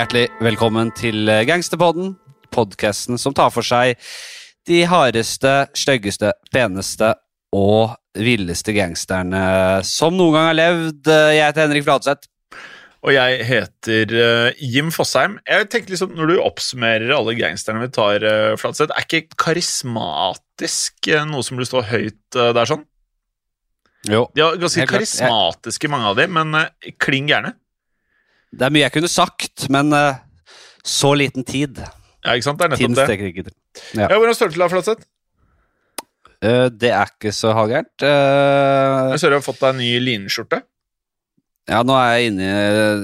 Hjertelig velkommen til eh, Gangsterpodden, podkasten som tar for seg de hardeste, styggeste, peneste og villeste gangsterne som noen gang har levd. Eh, Jeg heter Henrik Fladseth. Og jeg heter uh, Jim Fosheim. Jeg tenker liksom, Når du oppsummerer alle gangsterne vi tar, Fladseth, er ikke karismatisk noe som burde stå høyt der sånn? Jo. De er ganske karismatiske mange av dem, men uh, klin gærne. Det er mye jeg kunne sagt, men uh, så liten tid. Ja, ikke sant? Det er Tiden nettopp det. strekker ikke til. Ja, Hvordan står det til, da, Fladseth? Eh, det er ikke så halvgærent. Uh, Jeg ser du har fått deg en ny linskjorte. Ja, nå er jeg inne i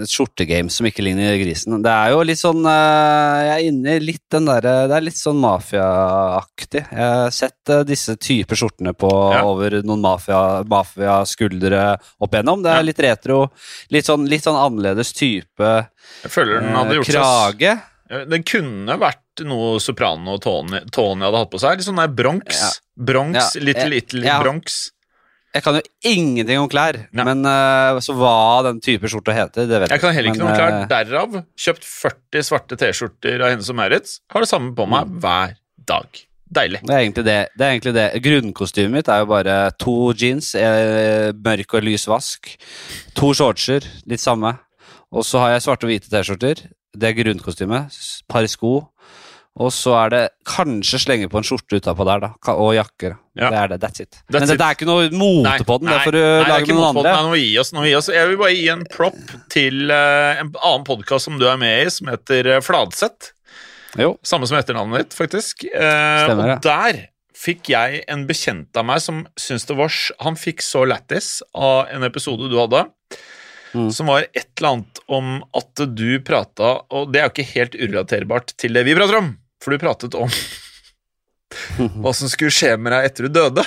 et skjortegame som ikke ligner grisen. Det er jo litt sånn eh, Jeg er inne i litt den derre Det er litt sånn mafiaaktig. Jeg har sett eh, disse typer skjortene på Ja. over noen mafia- mafiaskuldre opp igjennom. Det er Ja. litt retro. Litt sånn, litt sånn annerledes type Jeg føler den eh, hadde gjort krage. Ja, Den kunne vært noe Soprano og Tony, Tony hadde hatt på seg. Litt sånn der Bronx. Ja. Bronx, Little ja. Bronx. Jeg kan jo ingenting om klær, Nei. men uh, så hva den type skjorte heter, det vet Jeg Jeg kan heller ikke Men, noe klart. eh, Derav kjøpt 40 svarte T-skjorter av Hennes og Maurits. Har det samme på meg Mm. hver dag. Deilig. Det er egentlig det. det, egentlig det. Grunnkostymet mitt er jo bare to jeans, eh, mørk og lys vask, to shortser, litt samme. Og så har jeg svarte og hvite T-skjorter. Det er grunnkostymet. Par sko. Og så er det kanskje slenge på en skjorte utapå der, da. Og jakker. Ja. Det er det. That's it. That's Men dette er ikke noe mote på den. Det får du nei, det lage med noen andre. Nei, nå må vi gi oss, nå må vi gi oss. Jeg vil bare gi en prop til uh, en annen podkast som du er med i, som heter eh, Fladseth. Jo. Samme som etternavnet ditt, faktisk. Uh, Stemmer, og der fikk jeg en bekjent av meg som syntes det var Han fikk så lættis av en episode du hadde, Mm. som var et eller annet om at du prata Og det er jo ikke helt urelaterbart til det vi prater om, for du pratet om hva som skulle skje med deg etter du døde.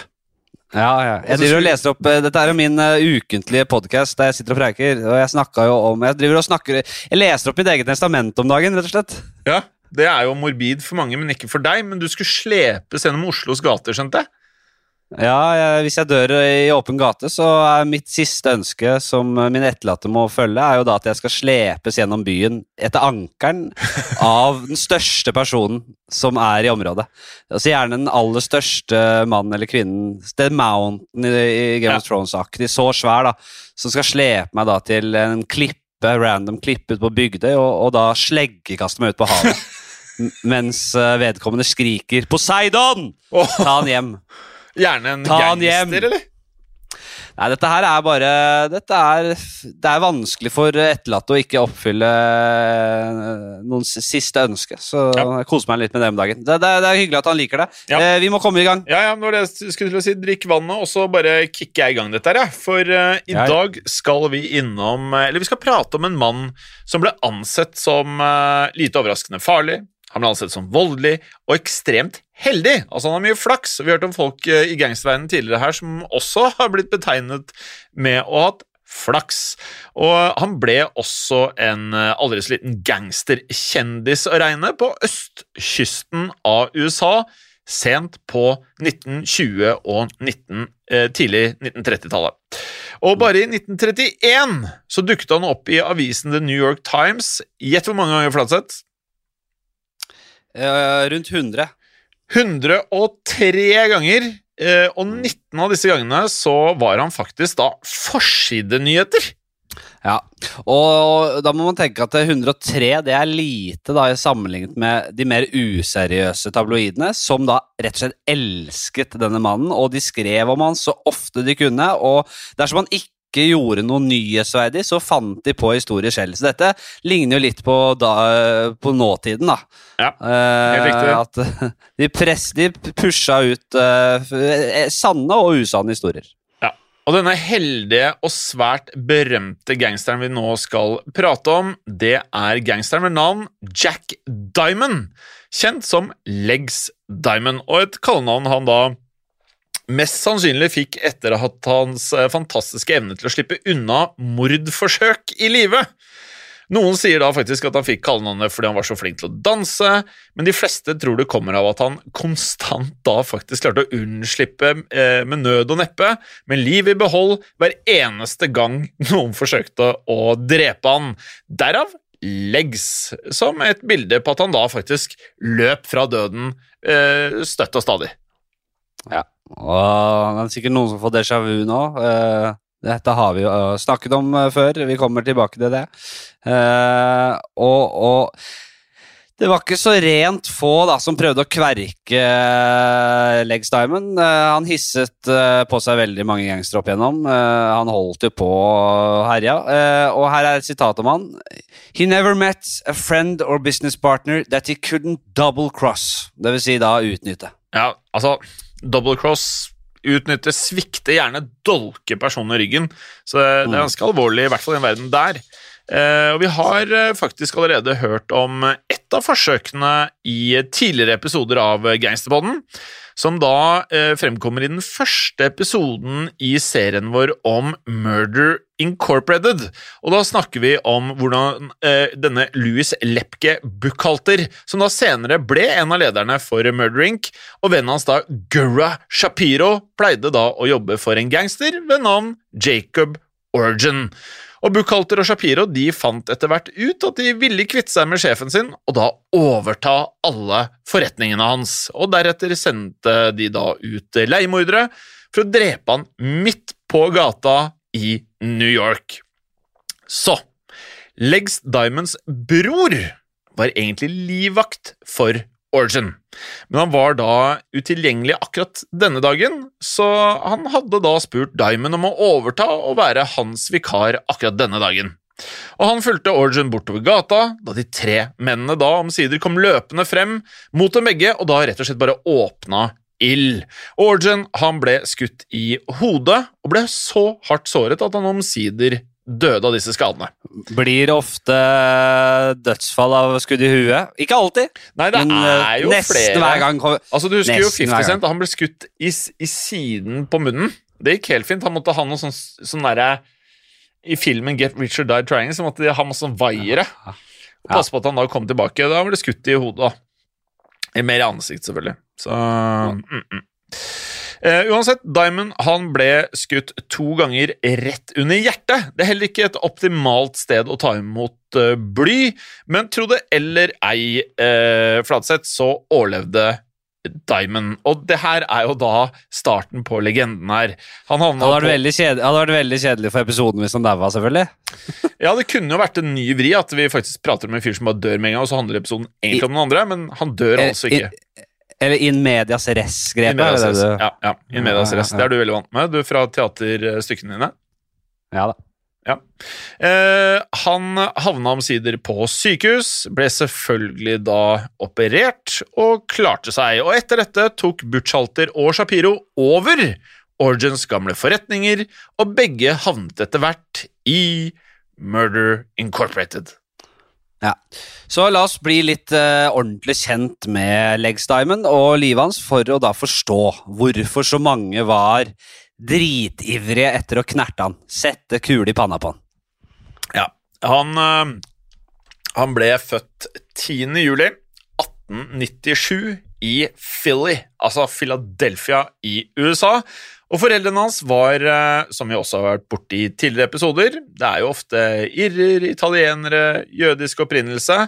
Ja, ja. Jeg driver og leser opp eh, Dette er jo min eh, ukentlige podkast der jeg sitter og preiker. Og jeg snakka jo om Jeg driver og snakker Jeg leser opp mitt eget testament om dagen, rett og slett. Ja, Det er jo morbid for mange, men ikke for deg. Men du skulle slepes gjennom Oslos gater, skjønte jeg? Ja, Hvis jeg dør i åpen gate, så er mitt siste ønske som min etterlatte må følge, er jo da at jeg skal slepes gjennom byen etter ankeren av den største personen som er i området. Altså Gjerne den aller største mannen eller kvinnen. The Mountain i, i Game of Thrones-aktig. Så svær, da. Som skal slepe meg da til en klippe, random klippe ut på Bygdøy, og, og da sleggekaste meg ut på havet. Mens eh, vedkommende skriker 'Poseidon!' Ta han hjem. Gjerne en Ta gangster, eller? Nei, dette her er bare Dette er Det er vanskelig for etterlatte å ikke oppfylle noen siste ønske. Så Ja. jeg koser meg litt med det om dagen. Det, det, det er hyggelig at han liker det. Ja. Eh, vi må komme i gang. Ja, ja, det var det jeg skulle til å si. Drikk vannet, og så bare kicker jeg i gang dette her, jeg. For uh, i Ja, ja. dag skal vi innom eh, Eller vi skal prate om en mann som ble ansett som uh, lite overraskende farlig. Han ble ansett som voldelig og ekstremt heldig. Altså Han har mye flaks. Vi har hørt om folk eh, i gangsterverdenen tidligere her som også har blitt betegnet med å ha hatt flaks. Og han ble også en eh, aldri så liten gangsterkjendis å regne på østkysten av USA sent på 1920- og 19, eh, tidlig 1930-tallet. Og bare i 1931 så dukket han opp i avisen The New York Times. Gjett hvor mange ganger, Flatseth? Eh, rundt 100. 103 ganger. eh, Og 19 av disse gangene så var han faktisk da forsidenyheter. Ja, og da må man tenke at 103 det er lite da sammenlignet med de mer useriøse tabloidene, som da rett og slett elsket denne mannen, og de skrev om han så ofte de kunne, og dersom han ikke gjorde noe nyhetsverdig, så fant de på historier selv. Så dette ligner jo litt på, da, på nåtiden, da. Ja, Eh, helt riktig. At de, press, de pusha ut uh, sanne og usanne historier. Ja. Og denne heldige og svært berømte gangsteren vi nå skal prate om, det er gangsteren med navn Jack Diamond, kjent som Legs Diamond, og et kallenavn han da mest sannsynlig fikk etter at hans eh, fantastiske evne til å slippe unna mordforsøk i live. Noen sier da faktisk at han fikk kallenavnet fordi han var så flink til å danse, men de fleste tror det kommer av at han konstant da faktisk klarte å unnslippe eh, med nød og neppe, med liv i behold, hver eneste gang noen forsøkte å drepe han. Derav legs, som et bilde på at han da faktisk løp fra døden eh, støtt og stadig. Ja, det er sikkert noen som får déjà vu nå. Eh, dette har vi jo eh, snakket om eh, før, vi kommer tilbake til det. Og, og det var ikke så rent få da som prøvde å kverke Legs Diamond. Han hisset på seg veldig mange gangstere opp igjennom. Han holdt jo på og herja. Og her er et sitat om han. He never met a friend or business partner that he couldn't double cross. Det vil si da utnytte. Ja, altså Double cross utnytte, svikte, gjerne dolke personen i ryggen. Så det er ganske alvorlig, i hvert fall i en verden der. Eh, og vi har eh, faktisk allerede hørt om ett av forsøkene i tidligere episoder av Gangsterpodden, som da eh, fremkommer i den første episoden i serien vår om Murder Incorporated. Og da snakker vi om hvordan denne Louis Lepke Buchhalter, som da senere ble en av lederne for Murder Inc., og vennen hans da Gurra Shapiro pleide da å jobbe for en gangster ved navn Jacob Origin. Og Buchhalter og Shapiro de fant etter hvert ut at de ville kvitte seg med sjefen sin og da overta alle forretningene hans, og deretter sendte de da ut leiemordere for å drepe han midt på gata i New York. Så Legs Diamonds bror var egentlig livvakt for Origin, men han var da utilgjengelig akkurat denne dagen, så han hadde da spurt Diamond om å overta og være hans vikar akkurat denne dagen. Og han fulgte Origin bortover gata, da de tre mennene da omsider kom løpende frem mot dem begge, og da rett og slett bare åpna ild. Origin han ble skutt i hodet, og ble så hardt såret at han omsider døde av disse skadene. Blir ofte dødsfall av skudd i huet? Ikke alltid, Nei, det men er eh, jo nesten flere hver gang. Altså, Du husker jo 50 hver Cent, da han ble skutt i, i siden på munnen. Det gikk helt fint. Han måtte ha noe sånn, sånn derre I filmen Get Rich or Die Trying så måtte de ha masse sånn vaiere. Og passe på at han da kom tilbake. Da ble det skutt i hodet. Mer i ansikt, selvfølgelig. Så mm, mm. Eh, uansett, Diamond han ble skutt to ganger rett under hjertet. Det er heller ikke et optimalt sted å ta imot uh, bly, men tro det eller ei, uh, Fladseth, så overlevde Diamond. Og det her er jo da starten på legenden her. Han havna hadde vært veldig, kjedelig, hadde vært veldig kjedelig for episoden hvis han daua, selvfølgelig. Ja, det kunne jo vært en ny vri, at vi faktisk prater om en fyr som bare dør med en gang, og så handler episoden egentlig om noen andre, men han dør altså ikke. Eller in medias In res-grepet. medias res. Ja, ja, in medias Ja, ja, res. Det er du veldig vant med, du fra teaterstykkene dine. Ja da. Eh, han havna omsider på sykehus, ble selvfølgelig da operert og klarte seg. Og etter dette tok Butchalter og Shapiro over Origins gamle forretninger, og begge havnet etter hvert i Murder Incorporated. Ja. Så la oss bli litt eh, ordentlig kjent med Legs Diamond og livet hans for å da forstå hvorfor så mange var dritivrige etter å knerte han. Sette kule i panna på han. Ja, han, eh, han ble født 10. juli 1897 i Philly, altså Philadelphia i USA. Og foreldrene hans var, eh, som vi også har vært borti i tidligere episoder, det er jo ofte irrer, italienere, jødisk opprinnelse.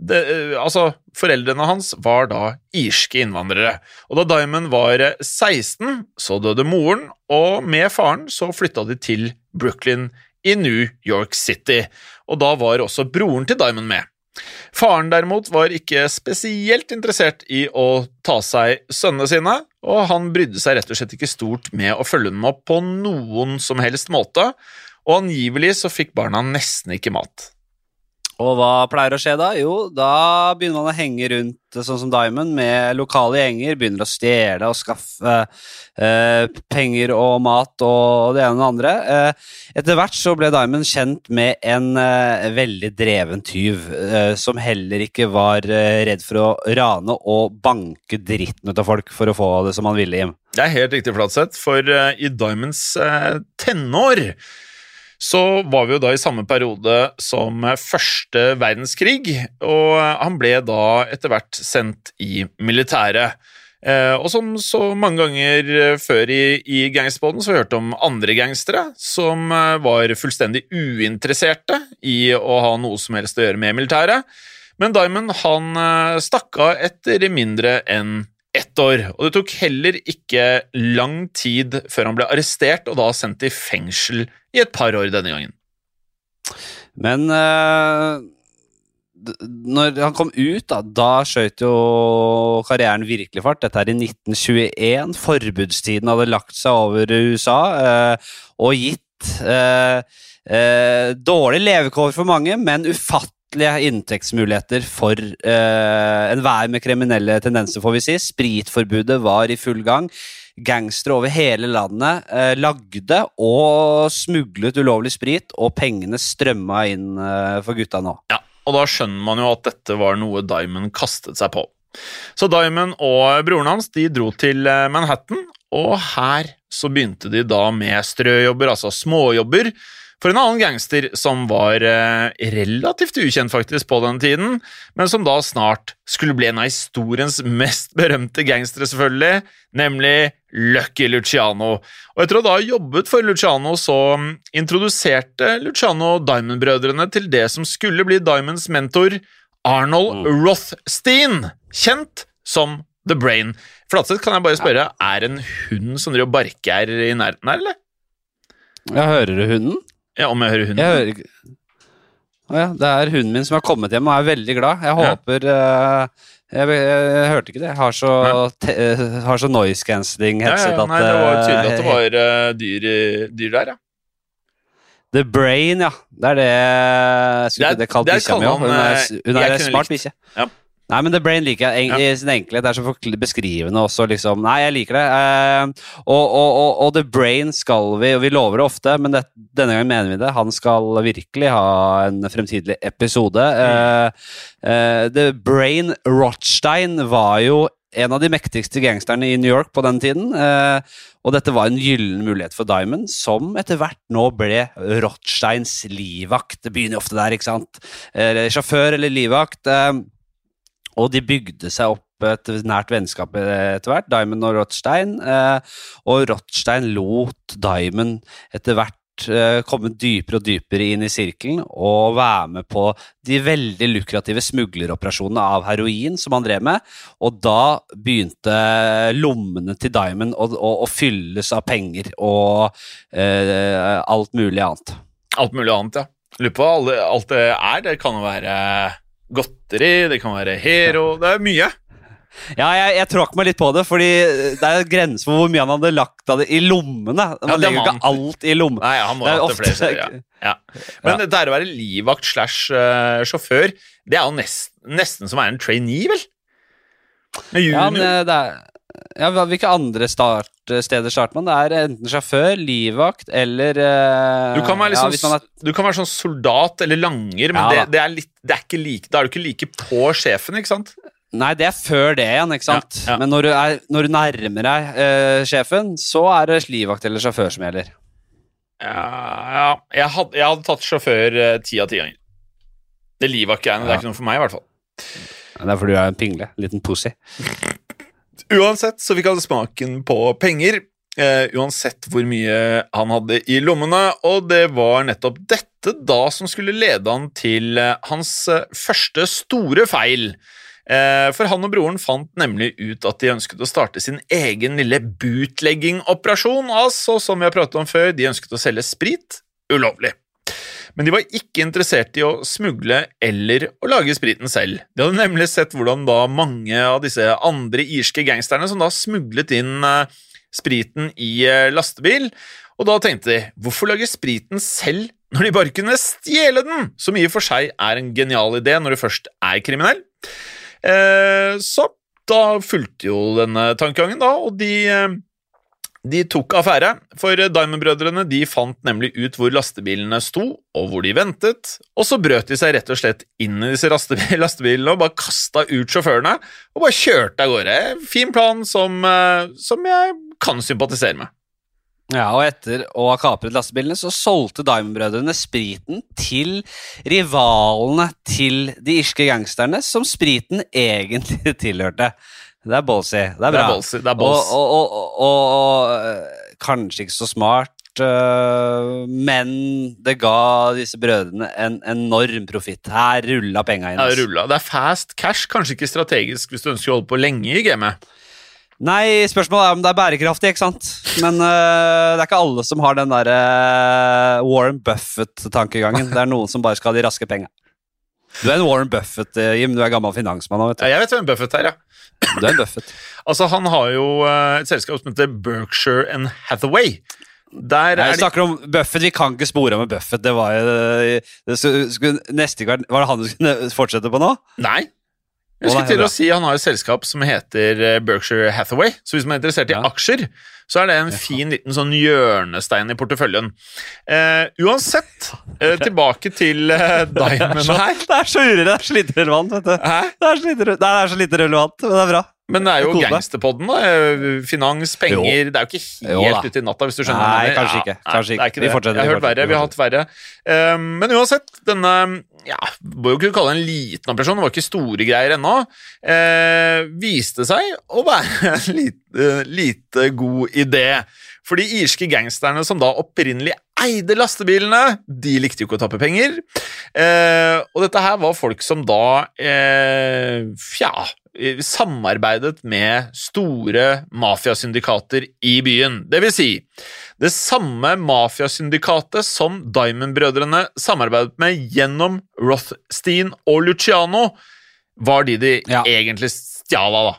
Det, eh, altså, Foreldrene hans var da irske innvandrere. Og da Diamond var eh, 16, så døde moren, og med faren så flytta de til Brooklyn i New York City. Og da var også broren til Diamond med. Faren derimot var ikke spesielt interessert i å ta seg sønnene sine, og han brydde seg rett og slett ikke stort med å følge dem opp på noen som helst måte, og angivelig så fikk barna nesten ikke mat. Og hva pleier å skje da? Jo, da begynner man å henge rundt sånn som Diamond med lokale gjenger, begynner å stjele og skaffe eh, penger og mat og det ene og det andre. Eh, etter hvert så ble Diamond kjent med en eh, veldig dreven tyv, eh, som heller ikke var eh, redd for å rane og banke dritten ut av folk for å få det som han ville, Jim. Det er helt riktig, Flatseth, for eh, i Diamonds tenår så var vi jo da i samme periode som første verdenskrig, og han ble da etter hvert sendt i militæret. Eh, og som så mange ganger før i, i gangsterboden, så hørte om andre gangstere som eh, var fullstendig uinteresserte i å ha noe som helst å gjøre med militæret. Men Diamond han eh, stakk av etter mindre enn ett år, og det tok heller ikke lang tid før han ble arrestert og da sendt i fengsel i et par år denne gangen. Men uh, når han kom ut, da, da skjøt jo karrieren virkelig fart. Dette er i 1921. Forbudstiden hadde lagt seg over USA uh, og gitt uh, dårlige levekår for mange, men ufattelige inntektsmuligheter for eh, enhver med kriminelle tendenser, får vi si. Spritforbudet var i full gang. Gangstere over hele landet eh, lagde og smuglet ulovlig sprit, og pengene strømma inn eh, for gutta nå. Ja, og da skjønner man jo at dette var noe Diamond kastet seg på. Så Diamond og broren hans de dro til eh, Manhattan, og her så begynte de da med strøjobber, altså småjobber, for en annen gangster som var eh, relativt ukjent faktisk på den tiden, men som da snart skulle bli en av historiens mest berømte gangstere, selvfølgelig, nemlig Lucky Luciano. Og etter å da ha jobbet for Luciano, så mm, introduserte Luciano Diamond-brødrene til det som skulle bli Diamonds mentor, Arnold Rothstein, kjent som The Brain. Flatseth, kan jeg bare spørre, er en hund som driver og barker i nærheten her, eller? Ja, hører du hunden? Ja, om jeg hører hunden? Jeg hører ikke ja, det er hunden min som har kommet hjem og er veldig glad. Jeg håper eh, jeg, jeg, jeg hørte ikke det. Jeg har så, te, eh, har så noise cancelling headset ja, nei, det var tydelig at det eh, var uh, dyr, dyr der, ja. The Brain, ja. Det er det jeg Skulle Det det kalt bikkja mi òg? Hun er, hun er smart bikkje. Ja. Nei, men The Brain liker jeg i sin enkelhet. Det er så beskrivende også, liksom. Nei, jeg liker det. Eh, og, og, og, og The Brain skal vi, og vi lover det ofte, men det, denne gangen mener vi det. Han skal virkelig ha en fremtidig episode. Eh, eh, The Brain Rothstein var jo en av de mektigste gangsterne i New York på den tiden. Eh, og dette var en gyllen mulighet for Diamond, som etter hvert nå ble Rothsteins livvakt. Det begynner jo ofte der, ikke sant? Sjåfør eller livvakt. Eh, og de bygde seg opp et nært vennskap etter hvert, Diamond og Rothstein. Eh, og Rothstein lot Diamond etter hvert eh, komme dypere og dypere inn i sirkelen og være med på de veldig lukrative smugleroperasjonene av heroin som han drev med. Og da begynte lommene til Diamond å, å, å fylles av penger og eh, alt mulig annet. Alt mulig annet, ja. Lurer på alt det er. Det kan jo være godteri, det kan være hero Det er mye. Ja, jeg, jeg tråkk meg litt på det, fordi det er grenser for hvor mye han hadde lagt av det i lommene. Man Ja, legger jo ikke alt i lommene. Nei, han må ha hatt det flere steder. Ja. Ja. Men det er å være livvakt slash eh, sjåfør, det er jo nest, nesten som å være en trainee, vel? Med Ja, men eh, det er ja, Hvilke andre start, steder starter man? Det er enten sjåfør, livvakt eller uh, Du kan, være liksom, ja, sånn, er, du kan være sånn soldat eller langer, men Ja, det, det, er litt, det er ikke like, da er du ikke like på sjefen, ikke sant? Nei, det er før det igjen, ikke sant? Ja. Men når du, er, når du nærmer deg uh, sjefen, så er det livvakt eller sjåfør som gjelder. Ja, ja. Jeg, hadde, jeg hadde tatt sjåfør eh, ti av ti ganger. Det livvakt-greiene, det er ikke noe for meg, i hvert fall. Det er fordi du er en pingle. En liten pussy. Uansett så fikk han smaken på penger, eh, uansett hvor mye han hadde i lommene, og det var nettopp dette da som skulle lede han til eh, hans eh, første store feil. For han og broren fant nemlig ut at de ønsket å starte sin egen lille bootlegging-operasjon, altså som vi har pratet om før, de ønsket å selge sprit ulovlig. Men de var ikke interessert i å smugle eller å lage spriten selv. De hadde nemlig sett hvordan da mange av disse andre irske gangsterne som da smuglet inn eh, spriten i eh, lastebil, og da tenkte de hvorfor lage spriten selv når de bare kunne stjele den, som i og for seg er en genial idé når du først er kriminell. Eh, så da fulgte jo denne tankegangen, da, og de eh, de tok affære, for Diamond-brødrene fant nemlig ut hvor lastebilene sto, og hvor de ventet, og så brøt de seg rett og slett inn i disse lastebilene og bare kasta ut sjåførene og bare kjørte av gårde. Fin plan som, eh, som jeg kan sympatisere med. Ja, og etter å ha kapret lastebilene, så solgte Diamond-brødrene spriten til rivalene til de irske gangsterne, som spriten egentlig tilhørte. Det er ballsy. Det er Det er bra. ballsy, det er balls. Og, og, og, og, øh, kanskje ikke så smart, øh, men det ga disse brødrene en enorm profitt. Her rulla penga inn. Ja, ass. det. Er fast cash, kanskje ikke strategisk hvis du ønsker å holde på lenge i gamet. Nei, spørsmålet er om det er bærekraftig, ikke sant? Men øh, det er ikke alle som har den derre Warren Buffett-tankegangen. Det er noen som bare skal ha de raske penga. Du er en Warren Buffett, eh, Jim. Du er gammel finansmann Vet du. Ja, jeg vet hvem Buffett er, ja. du. Er en Buffett. Altså, han har jo eh, et selskap som heter Berkshire and Hathaway. Der Nei, er de snakker om Buffett. Vi kan ikke spore med Buffett. Det var jo det skulle, skulle, Neste gang Var det han du skulle fortsette på nå? Nei. Jeg skulle til å si Han har et selskap som heter eh, Berkshire Hathaway. Så hvis man er interessert i Ja. aksjer, så er det en fin liten sånn hjørnestein i porteføljen. Uh, uansett, uh, tilbake til uh, Diamond her. Det er så urelevant. Det er så lite relevant, vet du. Hæ? Det er så lite, det er så lite relevant, men det er bra. Men det er jo gangsterpodden, da. Eh, Finans, penger Det er jo ikke helt ute i natta, hvis du skjønner Nei, kanskje ikke, kanskje ikke. ikke Vi fortsetter, Jeg har hørt verre, vi har hatt verre. Eh, men uansett, denne ja, må jo kunne kalle det en liten operasjon, det var ikke store greier ennå. Uh, viste seg å være en lite, lite god idé. For de irske gangsterne som da opprinnelig eide lastebilene, de likte jo ikke å tappe penger. Eh, og dette her var folk som da eh, ja, samarbeidet med store mafiasyndikater i byen. Det vil si, det samme mafiasyndikatet som Diamond-brødrene samarbeidet med gjennom Rothstein og Luciano, var de de Ja. egentlig stjal av, da.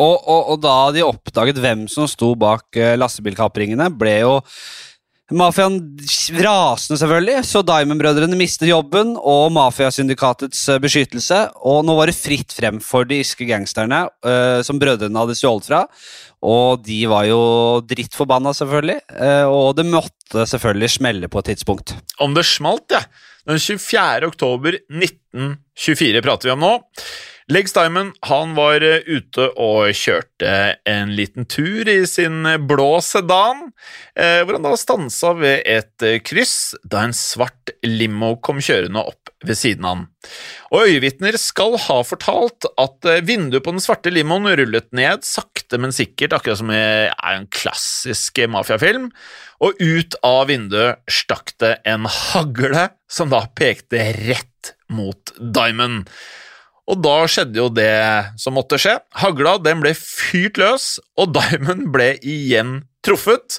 Og, og, og da de oppdaget hvem som sto bak eh, lastebilkapringene, ble jo mafiaen rasende, selvfølgelig. Så Diamond-brødrene mistet jobben og mafiasyndikatets eh, beskyttelse. Og nå var det fritt frem for de irske gangsterne uh, som brødrene hadde stjålet fra. Og de var jo drittforbanna, selvfølgelig. Uh, og det måtte selvfølgelig smelle på et tidspunkt. Om det smalt, ja. Den 24. oktober 1924 prater vi om nå. Legs Diamond han var eh, ute og kjørte en liten tur i sin eh, blå sedan, eh, hvor han da stansa ved et kryss da en svart limo kom kjørende opp ved siden av han. Og Øyevitner skal ha fortalt at vinduet på den svarte limoen rullet ned sakte, men sikkert, akkurat som i en klassisk mafiafilm, og ut av vinduet stakk det en hagle som da pekte rett mot Diamond. Og da skjedde jo det som måtte skje. Hagla den ble fyrt løs, og Diamond ble igjen truffet.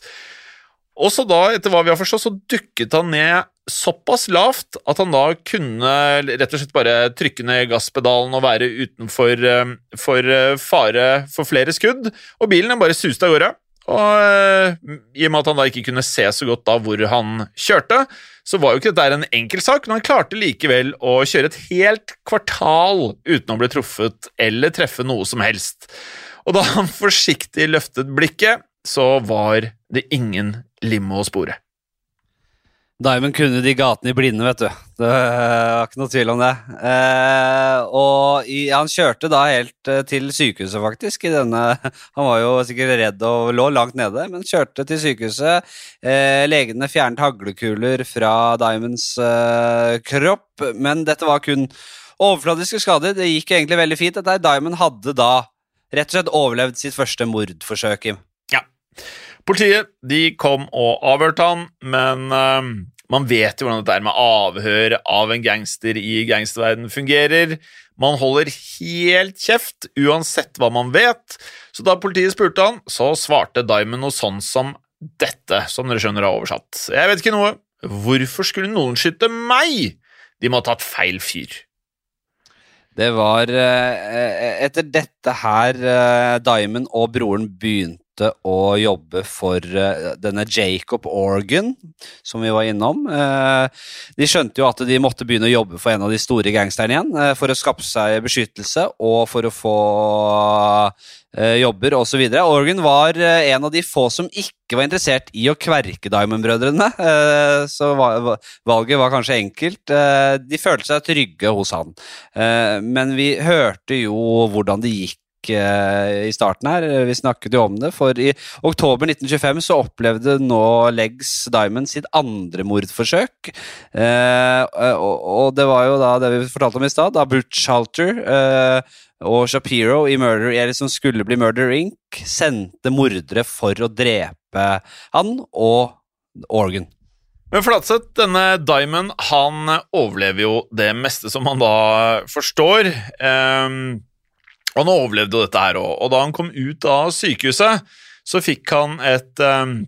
Og så da, etter hva vi har forstått, så dukket han ned såpass lavt at han da kunne rett og slett bare trykke ned gasspedalen og være utenfor eh, for eh, fare for flere skudd, og bilen bare suste av gårde. Og eh, i og med at han da ikke kunne se så godt da hvor han kjørte, så var jo ikke dette en enkel sak, men han klarte likevel å kjøre et helt kvartal uten å bli truffet eller treffe noe som helst. Og da han forsiktig løftet blikket, så var det ingen limo å spore. Diamond kunne de gatene i blinde, vet du. Det var ikke noe tvil om det. Eh, og i, han kjørte da helt eh, til sykehuset, faktisk. denne, Han var jo sikkert redd og lå langt nede, men kjørte til sykehuset. Eh, legene fjernet haglekuler fra Diamonds eh, kropp, men dette var kun overfladiske skader. Det gikk egentlig veldig fint. Dette Diamond hadde da rett og slett overlevd sitt første mordforsøk. Ja. Politiet de kom og avhørte han, men eh, man vet jo hvordan dette med avhør av en gangster i gangsterverdenen fungerer. Man holder helt kjeft uansett hva man vet, så da politiet spurte han, så svarte Diamond noe sånn som dette, som dere skjønner har oversatt. Jeg vet ikke noe. Hvorfor skulle noen skyte meg? De må ha tatt feil fyr. Det var eh, etter dette her eh, Diamond og broren begynte å jobbe for eh, denne Jacob Organ, som vi var innom. Eh, de skjønte jo at de måtte begynne å jobbe for en av de store gangsterne igjen, eh, for å skaffe seg beskyttelse og for å få jobber osv. Organ var en av de få som ikke var interessert i å kverke Diamond-brødrene, så va- va- valget var kanskje enkelt. De følte seg trygge hos han, men vi hørte jo hvordan det gikk i starten her. Vi snakket jo om det, for i oktober 1925 så opplevde nå Legs Diamond sitt andre mordforsøk. Eh, og, og det var jo da det vi fortalte om i stad, da Butch Halter eh, og Shapiro i Murder, eller som skulle bli Murder Inc., sendte mordere for å drepe han og Organ. Men Flatseth, denne Diamond, han overlever jo det meste som han da forstår. Og han overlevde dette her òg. Og da han kom ut av sykehuset, så fikk han et um,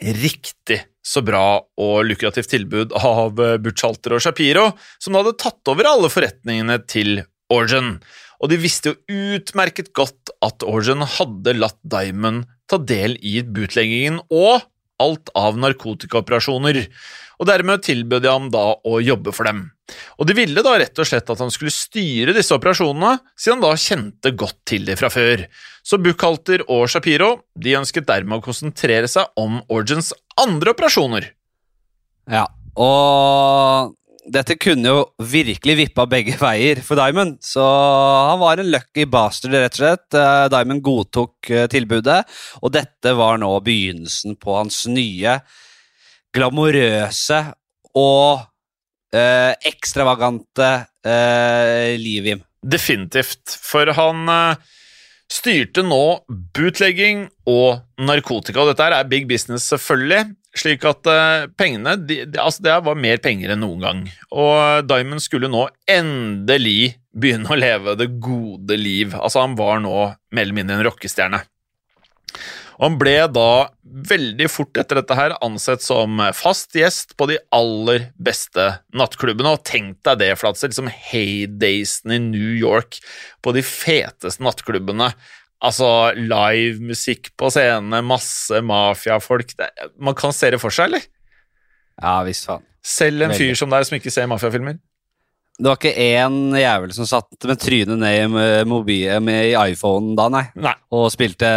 riktig så bra og lukrativt tilbud av eh, Butchalter og Shapiro, som da hadde tatt over alle forretningene til Orgen. Og de visste jo utmerket godt at Orgen hadde latt Diamond ta del i bootleggingen og alt av narkotikaoperasjoner, og dermed tilbød de ham da å jobbe for dem. Og de ville da rett og slett at han skulle styre disse operasjonene, siden han da kjente godt til dem fra før. Så Buchhalter og Shapiro de ønsket dermed å konsentrere seg om Origins andre operasjoner. Ja, og dette kunne jo virkelig vippa begge veier for Diamond, så han var en lucky bastard, rett og slett. Eh, Diamond godtok eh, tilbudet, og dette var nå begynnelsen på hans nye, glamorøse og eh, ekstravagante eh, Livim. Definitivt, for han eh, styrte nå bootlegging og narkotika. Og Dette er big business, selvfølgelig, slik at eh, pengene de, de, altså Det var mer penger enn noen gang. Og Diamond skulle nå endelig begynne å leve det gode liv. Altså, han var nå mer eller mindre en rockestjerne. Og han ble da veldig fort etter dette her ansett som fast gjest på de aller beste nattklubbene. Og tenk deg det, Flatse, liksom heydaysene i New York på de feteste nattklubbene. Altså live musikk på scenene, masse mafiafolk. Man kan se det for seg, eller? Ja visst, faen. Selv en fyr som deg som ikke ser mafiafilmer. Det var ikke én jævel som satt med trynet ned i, med i iPhonen da, nei, Nei. og spilte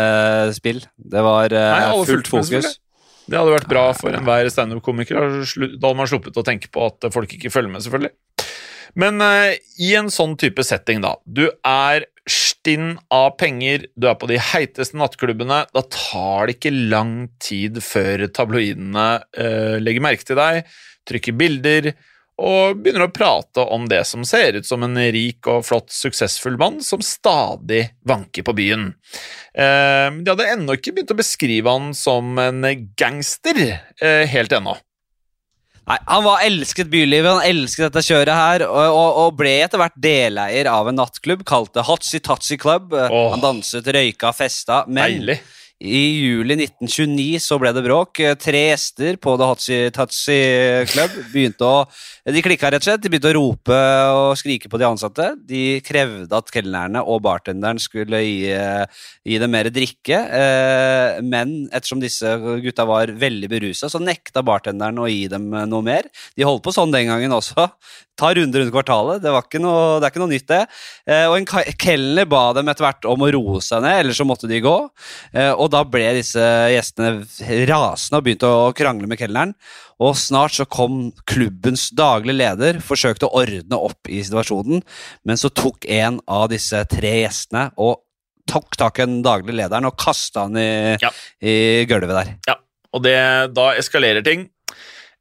spill. Det var eh, Nei, fullt fokus. Det hadde vært bra for enhver standup-komiker. Da hadde man sluppet å tenke på at folk ikke følger med, selvfølgelig. Men uh, i en sånn type setting, da. Du er stinn av penger, du er på de heiteste nattklubbene. Da tar det ikke lang tid før tabloidene uh, legger merke til deg, trykker bilder og begynner å prate om det som ser ut som en rik og flott, suksessfull mann som stadig vanker på byen. Eh, de hadde ennå ikke begynt å beskrive han som en gangster eh, helt ennå. Nei, Han var elsket bylivet, han elsket dette kjøret her, og, og, og ble etter hvert deleier av en nattklubb kalt det Hotsy Totsy Club. Oh. Han danset, røyka, festa. Men Deilig. I juli 1929 så ble det bråk. Tre gjester på The Totsy Club begynte å De klikka rett og slett. De begynte å rope og skrike på de ansatte. De krevde at kelnerne og bartenderen skulle gi, gi dem mer drikke. eh, Men ettersom disse gutta var veldig berusa, så nekta bartenderen å gi dem noe mer. De holdt på sånn den gangen også. Ta runder rundt kvartalet. Det, noe, det er ikke noe nytt, det. Eh, Og en kelner ba dem etter hvert om å roe seg ned, ellers så måtte de gå. Eh, Og da ble disse gjestene rasende og begynte å krangle med kelneren. Og snart så kom klubbens daglige leder, forsøkte å ordne opp i situasjonen, men så tok en av disse tre gjestene og tok tak i den daglige lederen og kasta han i, Ja. i gulvet der. Ja, og det, da eskalerer ting.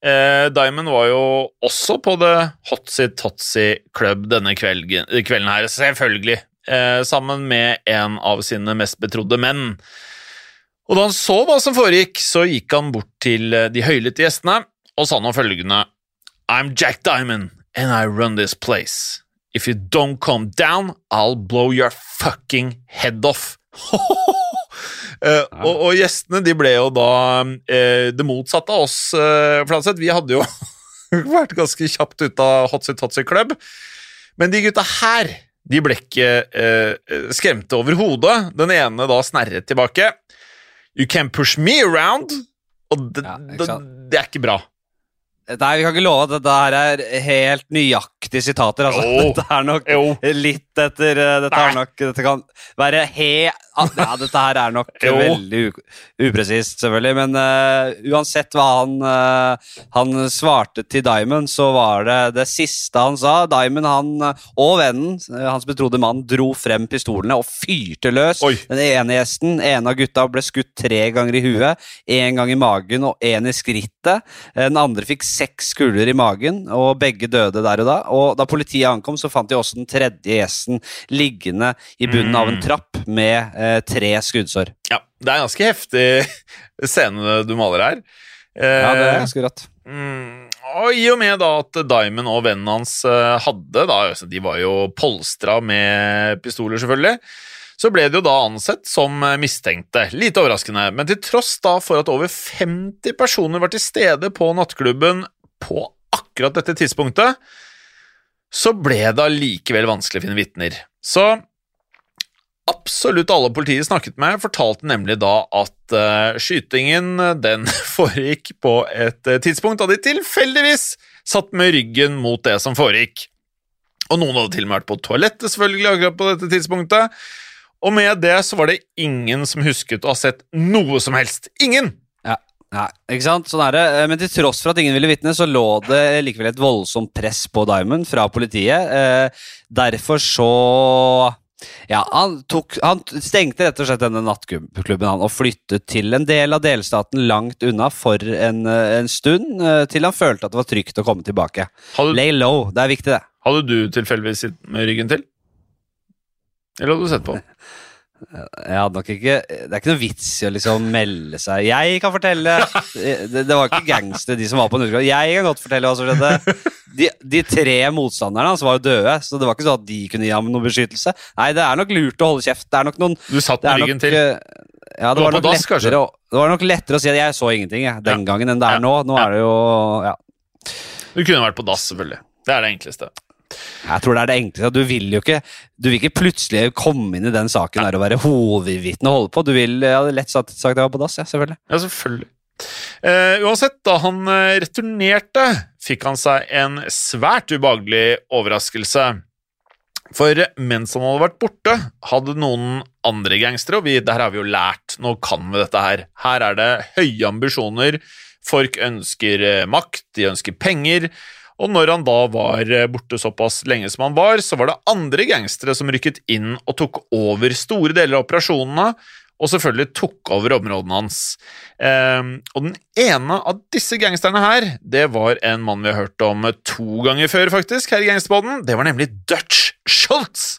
Eh, Diamond var jo også på The Hotsy Totsy Club denne kvelden, kvelden her, selvfølgelig. Eh, sammen med en av sine mest betrodde menn. Og da han så hva som foregikk, så gikk han bort til eh, de høylytte gjestene og sa nå følgende I'm Jack Diamond, and I run this place. If you don't come down, I'll blow your fucking head off. Eh, og, og gjestene de ble jo da uh, det motsatte av oss, uh, Fladseth. Vi hadde jo vært ganske kjapt ute av Hotsy Totsy Club. Men de gutta her de ble ikke uh, skremte overhodet. Den ene da snerret tilbake. You can push me around. Og det, Ja, det, det er ikke bra. Nei, vi kan ikke love at dette her er helt nøyaktige sitater. Altså. Jo. Dette er nok Jo. litt etter eh, Dette, er nok, dette kan være he... Ja, dette her er nok Jo. veldig upresist, selvfølgelig. Men uh, uansett hva han, uh, han svarte til Diamond, så var det det siste han sa. Diamond han, og vennen, hans betrodde mann, dro frem pistolene og fyrte løs. Oi. Den ene gjesten, en av gutta, ble skutt tre ganger i huet. Én gang i magen og én i skrittet. Den andre fikk seks kuler i magen, og begge døde der og da. Og da politiet ankom, så fant de også den tredje gjesten liggende i bunnen av en trapp med eh, tre skuddsår. Ja, Det er en ganske heftig scene du maler her. Eh, Ja, det er ganske rått. Mm, og I og med da at Diamond og vennen hans eh, hadde da, altså, De var jo polstra med pistoler, selvfølgelig. Så ble det jo da ansett som eh, mistenkte. Lite overraskende. Men til tross da for at over 50 personer var til stede på nattklubben på akkurat dette tidspunktet, så ble det allikevel vanskelig å finne vitner. Så absolutt alle politiet snakket med, fortalte nemlig da at uh, skytingen den foregikk på et eh, tidspunkt da de tilfeldigvis satt med ryggen mot det som foregikk. Og noen hadde til og med vært på toalettet selvfølgelig akkurat på dette tidspunktet. Og med det så var det ingen som husket å ha sett noe som helst. Ingen! Ja, ja, ikke sant? Sånn er det. Eh, Men til tross for at ingen ville vitne, så lå det likevel et voldsomt press på Diamond fra politiet. Eh, derfor så ja, han, tok, han stengte rett og slett denne nattklubben han, og flyttet til en del av delstaten langt unna for en, eh, en stund, til han følte at det var trygt å komme tilbake. Hadde, Lay low, det er viktig, det. hadde du tilfeldigvis sittet med ryggen til? Eller hadde du sett på? Jeg hadde nok ikke Det er ikke noe vits i å liksom melde seg Jeg kan fortelle Det, det var ikke gangstere, de som var på Nordklopp. Jeg kan godt fortelle hva som skjedde. De, de tre motstanderne hans var jo døde, så det var ikke sånn at de kunne gi ham noen beskyttelse. Nei, det er nok lurt å holde kjeft. Det er nok noen Du satt med ryggen til. eh, Ja, det var nok dass, lettere, å, det var nok lettere å si at jeg så ingenting jeg, den Ja. gangen enn det Ja. er nå. Nå er det jo Ja. Du kunne vært på dass, selvfølgelig. Det er det enkleste. Jeg tror det er det enkleste. Du vil jo ikke Du vil ikke plutselig komme inn i den saken der og være hovedvitne og holde på. Du vil ja, lett sagt at jeg var på dass, ja, selvfølgelig. Ja, selvfølgelig. Uh, uansett, da han eh, returnerte, fikk han seg en svært ubehagelig overraskelse. For mens han hadde vært borte, hadde noen andre gangstere, og vi, det her har vi jo lært, nå kan vi dette her. Her er det høye ambisjoner, folk ønsker eh, makt, de ønsker penger, Og når han da var eh, borte såpass lenge som han var, så var det andre gangstere som rykket inn og tok over store deler av operasjonene, og selvfølgelig tok over områdene hans. Ehm, og den ene av disse gangsterne her, det var en mann vi har hørt om to ganger før, faktisk, her i Gangsterbåten. Det var nemlig Dutch Schultz.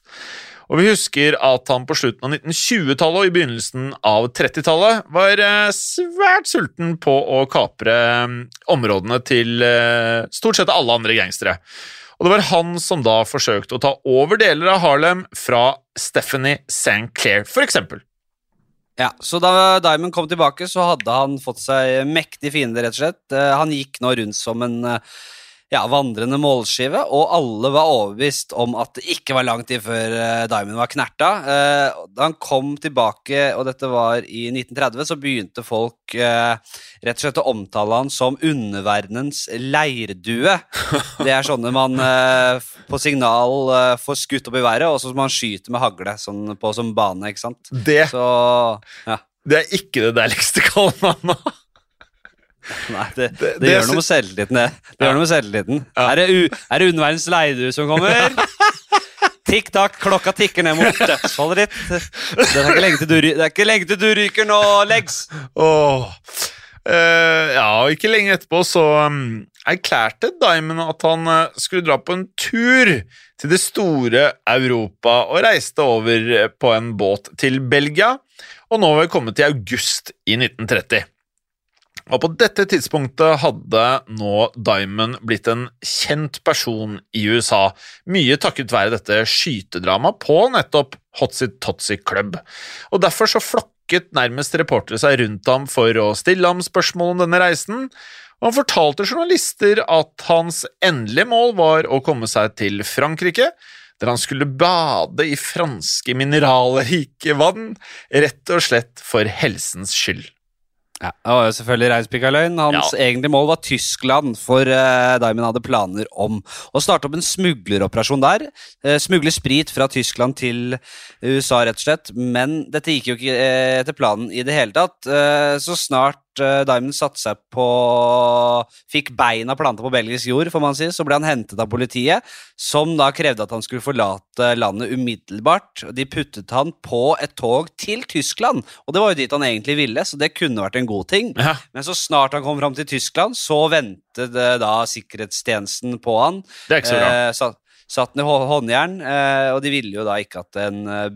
Og vi husker at han på slutten av 1920-tallet og i begynnelsen av 30-tallet var eh, svært sulten på å kapre eh, områdene til eh, stort sett alle andre gangstere. Og det var han som da forsøkte å ta over deler av Harlem fra Stephanie St. Clair, for eksempel. Ja, så da Diamond kom tilbake, så hadde han fått seg mektige fiender, rett og slett. Han gikk nå rundt som en ja, vandrende målskive, og alle var overbevist om at det ikke var lang tid før eh, Diamond var knerta. Eh, Da han kom tilbake, og dette var i 1930, så begynte folk eh, rett og slett å omtale han som underverdenens leirdue. Det er sånne man på signal får skutt opp i været, og så man skyter med hagle sånn på som bane, ikke sant? Det, Så ja. det er ikke det deiligste kallenavnet. Nei, det, det, Det- det gjør noe med selvtilliten, det. Det gjør noe med selvtilliten. Er det, u, er det underverdens Leidu som kommer? Tikk-takk, klokka tikker ned mot dødsfallet ditt. Det er ikke lenge til du, det ikke lenge til du ryker nå, Legs. Åh. Uh, ja, og ikke lenge etterpå så um, erklærte Diamond at han uh, skulle dra på en tur til det store Europa og reiste over eh, på en båt til Belgia, og nå var vi kommet til august i 1930. Og på dette tidspunktet hadde nå Diamond blitt en kjent person i USA, mye takket være dette skytedramaet på nettopp Hotzy Totzy Club. Og derfor så flokket nærmest reportere seg rundt ham for å stille ham spørsmål om denne reisen, og han fortalte journalister at hans endelige mål var å komme seg til Frankrike, der han skulle bade i franske mineralrike vann, rett og slett for helsens skyld. Ja, det var jo selvfølgelig reinspikka løgn. Hans Ja. egentlige mål var Tyskland, for uh, Diamond hadde planer om å starte opp en smugleroperasjon der. Uh, smugle sprit fra Tyskland til USA, rett og slett. Men dette gikk jo ikke uh, etter planen i det hele tatt. Eh, så snart eh, Diamond satte seg på Fikk beina planta på belgisk jord, får man si, så ble han hentet av politiet, som da krevde at han skulle forlate landet umiddelbart. De puttet han på et tog til Tyskland, og det var jo dit han egentlig ville, så det kunne vært en god ting. Ja. Men så snart han kom fram til Tyskland, så ventet eh, da sikkerhetstjenesten på han. Det er ikke så bra. Eh, satt, den i håndjern, eh, og de ville jo da ikke at en eh,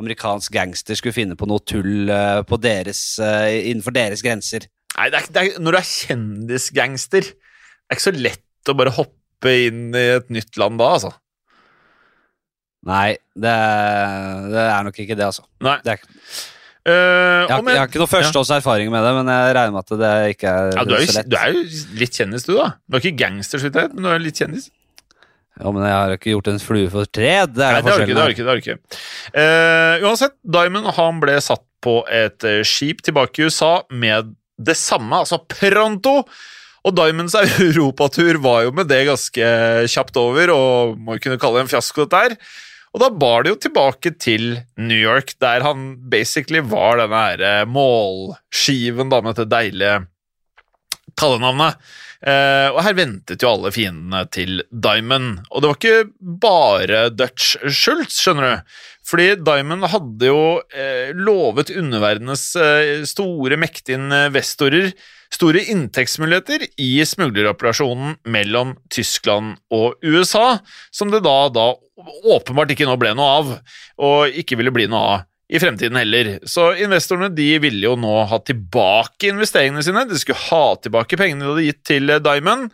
amerikansk gangster skulle finne på noe tull eh, på deres, eh, innenfor deres grenser. Nei, det er, det er, når du er kjendisgangster, det er ikke så lett å bare hoppe inn i et nytt land da, altså. Nei, det, det er nok ikke det, altså. Nei. Det er, Uh, jeg, har, med- jeg har ikke noe førsteårs erfaring med det, men jeg regner med at det ikke er ja, du, er jo, så lett. du er jo litt kjendis, du, da. Du er ikke gangster, men du er litt kjendis. Ja, men jeg har ikke gjort en flue for tre. Det er Nei, det har du ikke. det har ikke, det har ikke. Uh, uansett, Diamond han ble satt på et eh, skip tilbake i USA med det samme, altså pronto. Og Diamonds europatur var jo med det ganske kjapt over, og må jo kunne kalle det en fiasko, dette her. Og da bar det jo tilbake til New York, der han basically var denne her eh, målskiven da, med dette deilige kallenavnet. Eh, og her ventet jo alle fiendene til Diamond. Og det var ikke bare Dutch Schultz, skjønner du. Fordi Diamond hadde jo eh, lovet underverdenens eh, store, mektige investorer store inntektsmuligheter i smugleroperasjonen mellom Tyskland og USA, som det da, da åpenbart ikke nå ble noe av, og ikke ville bli noe av i fremtiden heller. Så investorene de ville jo nå ha tilbake investeringene sine, de skulle ha tilbake pengene de hadde gitt til eh, Diamond,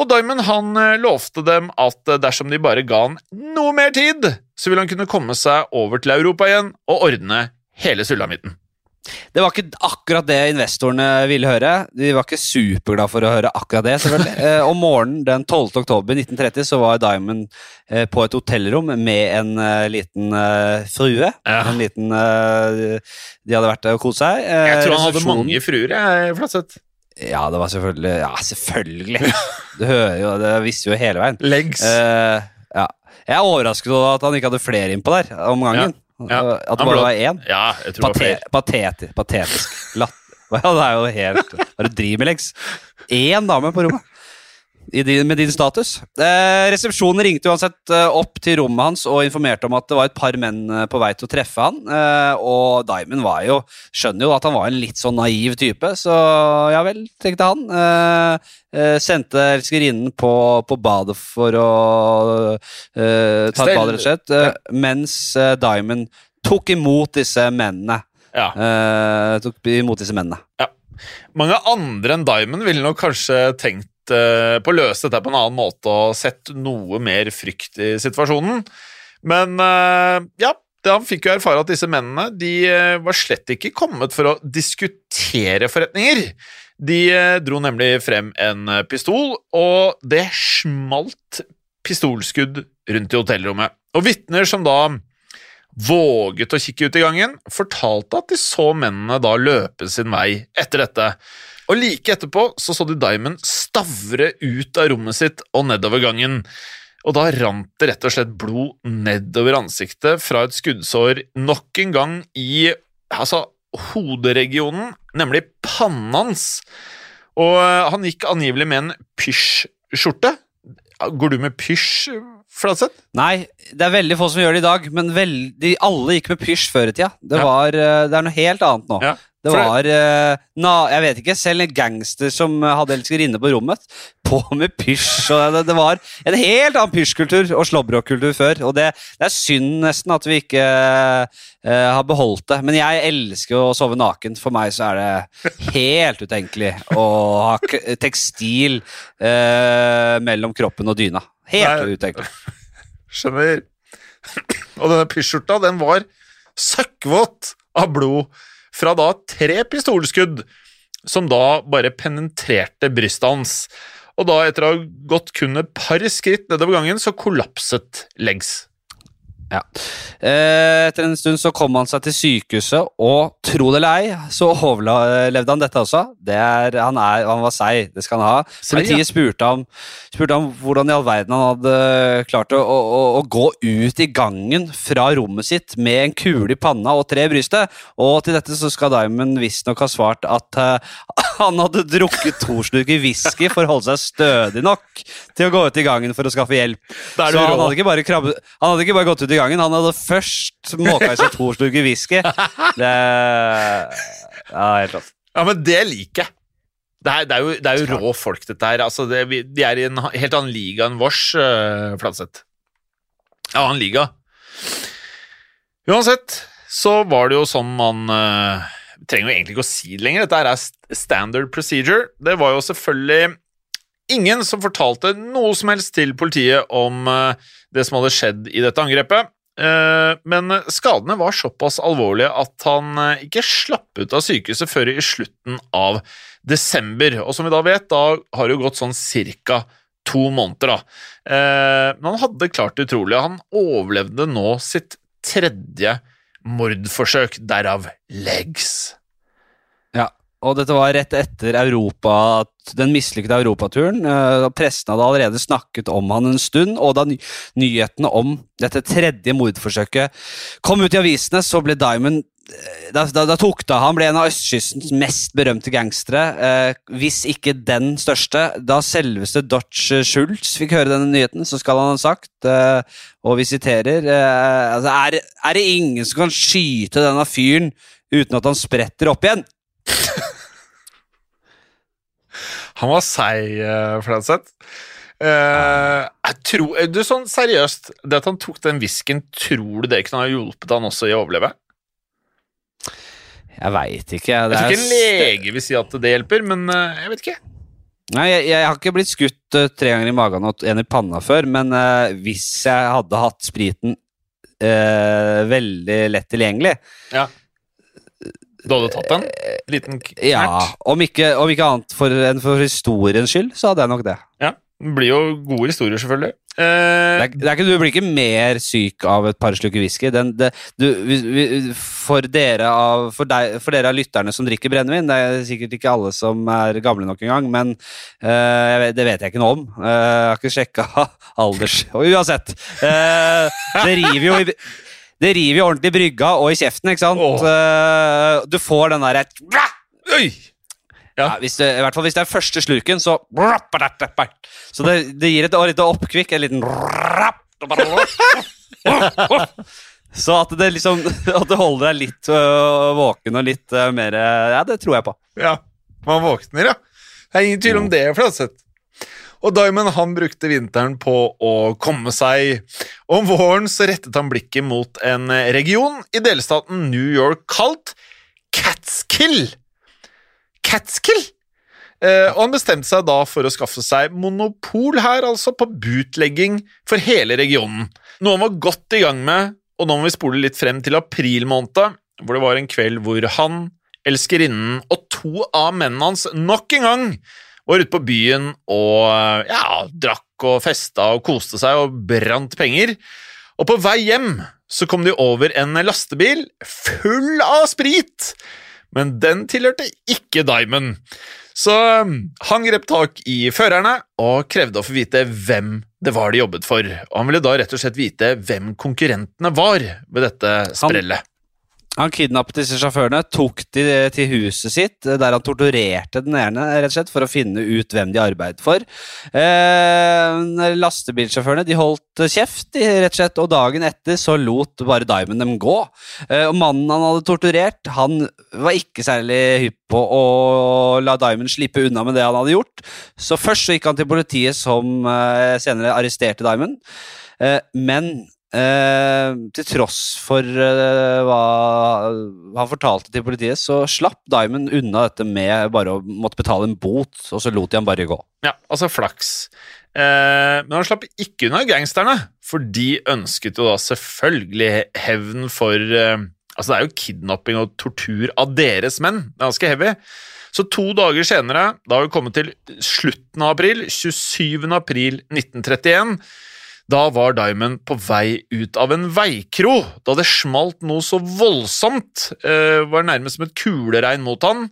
og Diamond han eh, lovte dem at eh, dersom de bare ga han noe mer tid, så ville han kunne komme seg over til Europa igjen og ordne hele sulamitten. Det var ikke akkurat det investorene ville høre. De var ikke superglade for å høre akkurat det. selvfølgelig. Eh, om morgenen den 12. oktober 1930 så var Diamond eh, på et hotellrom med en eh, liten eh, frue. Ja. En liten eh, De hadde vært der og kost seg. Eh, Jeg tror han hadde mange fruer, jeg, Flatseth. Ja, det var selvfølgelig Ja, selvfølgelig! Du hører jo, Det visste jo hele veien. Legs. Ja. Jeg er overrasket over at han ikke hadde flere innpå der om gangen. Ja. At det bare var én. Ja, jeg tror det var Pate flere. patetisk. Patetisk. Latt. Ja, det er jo helt Hva er det du driver med, Lex? Én dame på rommet. Din, med din status. Eh, resepsjonen ringte uansett eh, opp til rommet hans og informerte om at det var et par menn eh, på vei til å treffe han. Eh, og Diamond var jo, skjønner jo at han var en litt sånn naiv type, så ja vel, tenkte han. Eh, eh, sendte elskerinnen på, på badet for å eh, ta et bad, rett og slett. Mens Diamond tok imot disse mennene. Ja. Eh, tok imot disse mennene. Mange andre enn Diamond ville nok kanskje tenkt eh, på å løse dette på en annen måte og sett noe mer frykt i situasjonen. Men eh, ja, han fikk jo erfare at disse mennene de eh, var slett ikke kommet for å diskutere forretninger. De dro nemlig frem en pistol, og det smalt pistolskudd rundt i hotellrommet. Og vitner som da våget å kikke ut i gangen, fortalte at de så mennene da løpe sin vei etter dette. Og like etterpå så så de Diamond stavre ut av rommet sitt og nedover gangen. Og da rant det rett og slett blod nedover ansiktet fra et skuddsår nok en gang i altså, hoderegionen, nemlig pannen hans. Og eh, han gikk angivelig med en pysjskjorte. Går du med pysj, Flatseth? Nei, det er veldig få som gjør det i dag, men veldig, alle gikk med pysj før i tida. Det, Ja. var, eh, det er noe helt annet nå. Ja, Det var uh, na, Jeg vet ikke, selv en gangster som hadde elskerinne på rommet, på med pysj. og Det, det var en helt annen pysjkultur og slåbrokkultur før. Og det, det er synd nesten at vi ikke uh, har beholdt det. Men jeg elsker å sove naken. For meg så er det helt utenkelig å ha tekstil uh, mellom kroppen og dyna. Helt Nei. utenkelig. Skjønner. Og denne pysjskjorta, den var søkkvåt av blod fra da tre pistolskudd, som da bare penetrerte brystet hans. Og da, etter å ha gått kun et par skritt nedover gangen, så kollapset Leggs. Ja. Eh, etter en stund så kom han seg til sykehuset, og tro det eller ei, så overlevde han dette også. Det er, han, er, han var seig, det skal han ha. Ja. Politiet spurte ham, spurte ham hvordan i all verden han hadde klart å, å, å, gå ut i gangen fra rommet sitt med en kule i panna og tre i brystet. Og til dette så skal Diamond visstnok ha svart at eh, han hadde drukket to slurker whisky for å holde seg stødig nok til å gå ut i gangen for å skaffe hjelp. Så han hadde, ikke bare krabbet, han hadde ikke bare gått ut i gangen, han hadde først måka i seg to slurker whisky. Det Ja, helt rått. Ja, men det liker jeg. Det er, det er jo, det er jo rå folk, dette her. Altså, det, de er i en helt annen liga enn vårs, uh, Fladseth. Annen liga. Uansett så var det jo sånn man eh, trenger jo egentlig ikke å si det lenger. Dette er standard procedure. Det var jo selvfølgelig ingen som fortalte noe som helst til politiet om eh, det som hadde skjedd i dette angrepet. Eh, Men skadene var såpass alvorlige at han eh, ikke slapp ut av sykehuset før i slutten av desember. Og som vi da vet, da har det jo gått sånn cirka to måneder, da. Men han hadde klart det utrolige. Han overlevde nå sitt tredje mordforsøk, derav legs. Og dette var rett etter Europa, den mislykkede europaturen. eh, Pressen hadde allerede snakket om han en stund, og da ny nyhetene om dette tredje mordforsøket kom ut i avisene, så ble Diamond eh, da, da, da tok det. Han ble en av østkystens mest berømte gangstere, eh, hvis ikke den største. Da selveste Dodge Schultz fikk høre denne nyheten, så skal han ha sagt, eh, og vi siterer eh, altså, er, er det ingen som kan skyte denne fyren uten at han spretter opp igjen? Han var seig, uh, Fladseth. Uh, jeg tror, eh, du, sånn seriøst, det at han tok den whiskyen, tror du det kunne ha hjulpet han også i å overleve? Jeg veit ikke. Jeg tror ikke en lege vil si at det hjelper, men uh, jeg vet ikke. Nei, jeg, jeg har ikke blitt skutt uh, tre ganger i magen og en i panna før, men uh, hvis jeg hadde hatt spriten veldig lett tilgjengelig Du hadde tatt en liten knert? Ja, om ikke, om ikke annet for, enn for historiens skyld, så hadde jeg nok det. Ja, det blir jo gode historier, selvfølgelig. Det Eh, er, det er ikke, du blir ikke mer syk av et par slukker whisky. Den, det, du, vi, vi, for, dere av, for, deg, for dere av lytterne som drikker brennevin, det er sikkert ikke alle som er gamle nok engang, men eh, det vet jeg ikke noe om. Eh, jeg har ikke sjekka alders... Uansett. eh, det river jo i det river jo ordentlig i brygga og i kjeften, ikke sant? Åh. Eh, du får den derre ja. Ja, det, I hvert fall hvis det er første slurken, så Så det, det gir et lite oppkvikk, en liten Så at det liksom At det holder deg litt øh, våken og litt øh, mer Ja, det tror jeg på. Ja, man våkner, ja. Det er ingen tvil om det, Fladseth. Og Diamond han brukte vinteren på å komme seg. Om våren så rettet han blikket mot en region i delstaten New York kalt Catskill. Catskill? Eh, og han bestemte seg da for å skaffe seg monopol her, altså på bootlegging for hele regionen. Noe han var godt i gang med, og nå må vi spole litt frem til april måned, hvor det var en kveld hvor han, elskerinnen og to av mennene hans nok en gang var ute på byen og ja, drakk og festa og koste seg og brant penger. Og på vei hjem så kom de over en lastebil full av sprit, men den tilhørte ikke Diamond. Så um, han grep tak i førerne og krevde å få vite hvem det var de jobbet for. Og han ville da rett og slett vite hvem konkurrentene var ved dette sprellet. Han kidnappet disse sjåførene, tok de til huset sitt, der han torturerte den ene rett og slett, for å finne ut hvem de arbeidet for. Eh, lastebilsjåførene de holdt kjeft, rett og slett, og dagen etter så lot bare Diamond dem gå. Eh, og Mannen han hadde torturert, han var ikke særlig hypp på å la Diamond slippe unna med det han hadde gjort. Så først så gikk han til politiet, som eh, senere arresterte Diamond. Eh, men Eh, til tross for eh, hva han fortalte til politiet, så slapp Diamond unna dette med bare å måtte betale en bot, og så lot de han bare gå. Ja, altså flaks. Eh, men han slapp ikke unna gangsterne, for de ønsket jo da selvfølgelig hevn for eh, Altså, det er jo kidnapping og tortur av deres menn. Det er ganske heavy. Så to dager senere, da har vi kommet til slutten av april, 27. april 1931 da var Diamond på vei ut av en veikro da det smalt noe så voldsomt, eh, var nærmest som et kuleregn mot han,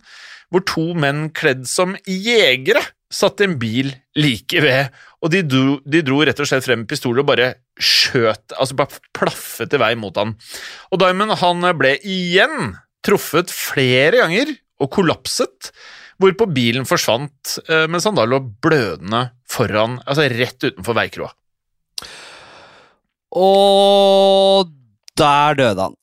hvor to menn kledd som jegere satt i en bil like ved, og de dro, de dro rett og slett frem med pistoler og bare skjøt, altså bare plaffet i vei mot han. Og Diamond han ble igjen truffet flere ganger og kollapset, hvorpå bilen forsvant eh, mens han da lå blødende foran, altså rett utenfor veikroa. Og der døde han.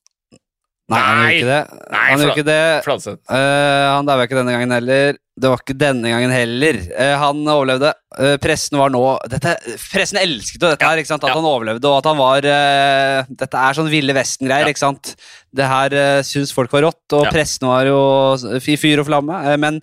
Nei, han gjorde ikke det. Nei, han gjorde ikke det. Fladseth. Eh, han daua ikke denne gangen heller. Det var ikke denne gangen heller. Uh, han overlevde. Uh, pressen var nå dette, Pressen elsket jo dette her, ikke sant? at ja. han overlevde, og at han var uh, Dette er sånn Ville Vesten-greier, Ja. ikke sant? Det her uh, syns folk var rått, og Ja. pressen var jo i fyr og flamme. men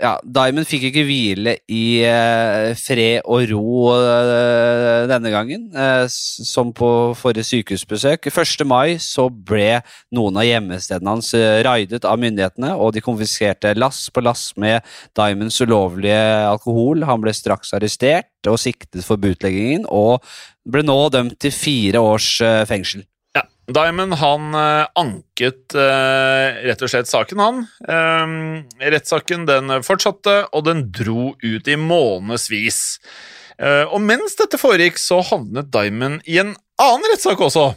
ja, Diamond fikk ikke hvile i eh, fred og ro eh, denne gangen, eh, som på forrige sykehusbesøk. 1. mai så ble noen av hjemmestedene hans eh, raidet av myndighetene, og de konfiskerte lass på lass med Diamonds ulovlige alkohol. Han ble straks arrestert og siktet for butleggingen, og ble nå dømt til fire års eh, fengsel. Diamond han eh, anket eh, rett og slett saken, han. Um, rettssaken den fortsatte, og den dro ut i månedsvis. Eh, og mens dette foregikk, så havnet Diamond i en annen rettssak også.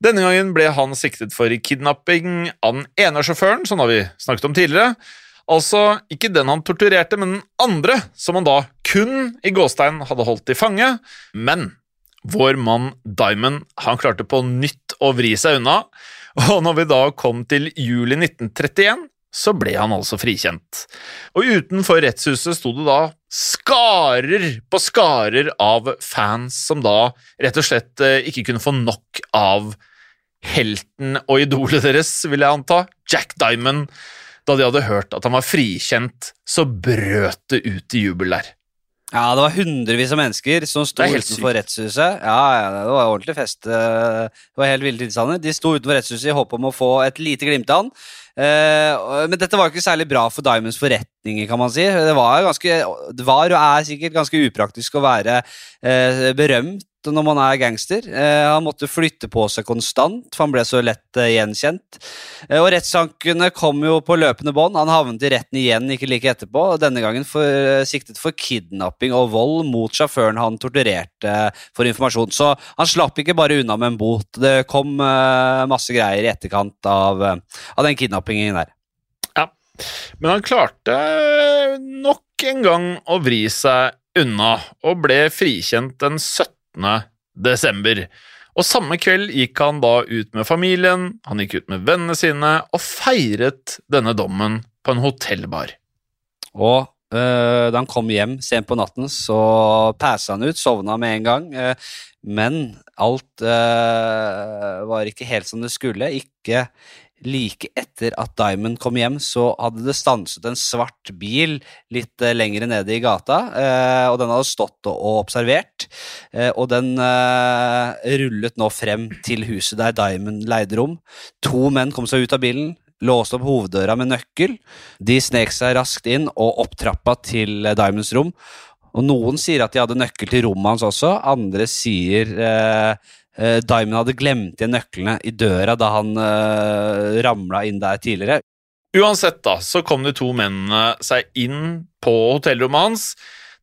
Denne gangen ble han siktet for kidnapping av den ene sjåføren, som da vi snakket om tidligere. Altså ikke den han torturerte, men den andre, som han da kun i gåstein hadde holdt i fange. Men vår mann Diamond han klarte på nytt å vri seg unna, og når vi da kom til juli 1931, så ble han altså frikjent. Og utenfor rettshuset sto det da skarer på skarer av fans som da rett og slett eh, ikke kunne få nok av helten og idolet deres, vil jeg anta, Jack Diamond. Da de hadde hørt at han var frikjent, så brøt det ut i jubel der. Ja, det var hundrevis av mennesker som sto utenfor rettshuset. Ja, ja, det var ordentlig fest. eh, Det var helt ville tilstander. De sto utenfor rettshuset i håp om å få et lite glimt av han. Eh, men dette var ikke særlig bra for Diamonds forretninger, kan man si. Det var, ganske, det var og er sikkert ganske upraktisk å være eh, når man er gangster. Eh, han måtte flytte på seg konstant, for han ble så lett eh, gjenkjent. Eh, og rettssankene kom jo på løpende bånd. Han havnet i retten igjen ikke like etterpå, denne gangen for, siktet for kidnapping og vold mot sjåføren han torturerte for informasjon. Så han slapp ikke bare unna med en bot. Det kom masse greier i etterkant av, av den kidnappingen der. Ja. Men han klarte nok en gang å vri seg unna, og ble frikjent den 17. desember. Og samme kveld gikk han da ut med familien, han gikk ut med vennene sine, og feiret denne dommen på en hotellbar. Og øh, da han kom hjem sent på natten, så passa han ut, sovna med en gang. øh, men alt øh, var ikke helt som det skulle. Ikke like etter at Diamond kom hjem, så hadde det stanset en svart bil litt øh, lengre nede i gata, øh, og den hadde stått og, observert. øh, og den øh, rullet nå frem til huset der Diamond leide rom. To menn kom seg ut av bilen, låste opp hoveddøra med nøkkel. De snek seg raskt inn og opp trappa til eh, Diamonds rom. Og Noen sier at de hadde nøkkel til rommet hans også, andre sier eh, eh, Diamond hadde glemt igjen nøklene i døra da han uh, ramla inn der tidligere. Uansett, da, så kom de to mennene seg inn på hotellrommet hans,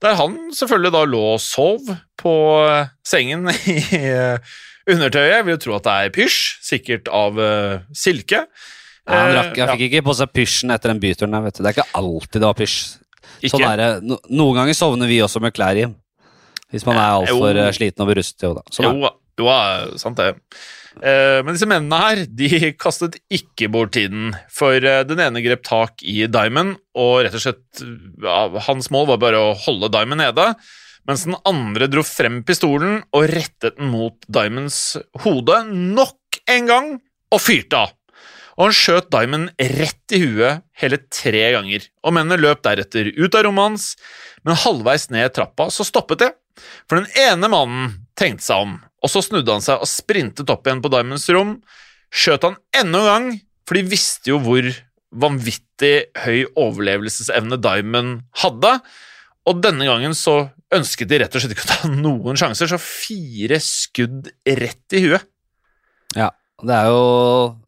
der han selvfølgelig da lå og sov på eh, sengen i eh, undertøyet. Jeg vil jo tro at det er pysj, sikkert av uh, silke. Ja, han, Eh, rakk, han fikk ikke på seg pysjen etter den byturen. der, vet du. Det er ikke alltid det var pysj. Sånn er det. No, noen ganger sovner vi også med klær i. Hvis man er altfor eh, sliten og berustet. Jo, da. Sånn. Jo, jo, ja, sant det. Eh, Men disse mennene her de kastet ikke bort tiden, for eh, den ene grep tak i Diamond, og rett og slett ja, hans mål var bare å holde Diamond nede, mens den andre dro frem pistolen og rettet den mot Diamonds hode nok en gang og fyrte av. Og han skjøt Diamond rett i huet hele tre ganger, og mennene løp deretter ut av rommet hans, men halvveis ned trappa så stoppet det. For den ene mannen tenkte seg om, og så snudde han seg og sprintet opp igjen på Diamonds rom. Skjøt han enda en gang, for de visste jo hvor vanvittig høy overlevelsesevne Diamond hadde. Og denne gangen så ønsket de rett og slett ikke å ta noen sjanser, så fire skudd rett i huet. Ja, det er jo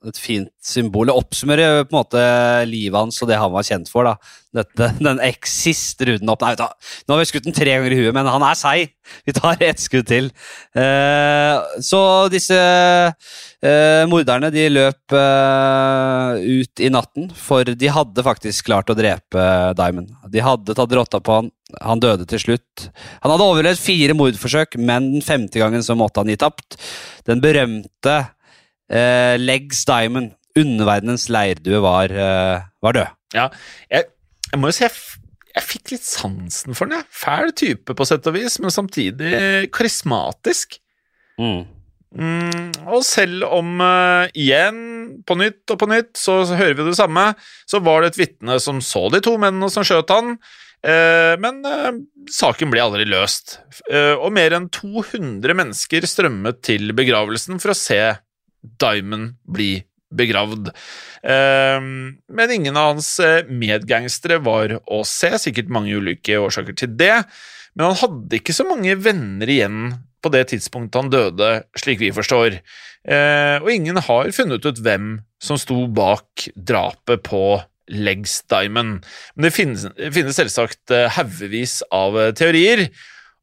et fint symbol. Det oppsummerer på en måte livet hans og det han var kjent for. da. Dette, den eksist runden opp. Nei, du, nå har vi skutt den tre ganger i huet, men han er seig. Vi tar ett skudd til. Eh, så disse eh, morderne de løp eh, ut i natten, for de hadde faktisk klart å drepe Diamond. De hadde tatt rotta på han. Han døde til slutt. Han hadde overlevd fire mordforsøk, men den femte gangen så måtte han gi tapt. Den berømte eh, Legs Diamond, underverdenens leirdue, var, eh, var død. Ja, jeg, jeg må jo si jeg, jeg fikk litt sansen for den. jeg. Fæl type på sett og vis, men samtidig karismatisk. Mm. Mm, og selv om uh, igjen, på nytt og på nytt, så, så hører vi det samme, så var det et vitne som så de to mennene som skjøt han, Uh, men uh, saken ble aldri løst. Og mer enn 200 mennesker strømmet til begravelsen for å se Diamond bli begravd. Eh, men ingen av hans eh, medgangstere var å se, sikkert mange ulike årsaker til det, men han hadde ikke så mange venner igjen på det tidspunktet han døde, slik vi forstår. Eh, og ingen har funnet ut hvem som sto bak drapet på Legs Diamond. Men det finnes, selvsagt eh, haugevis av eh, teorier,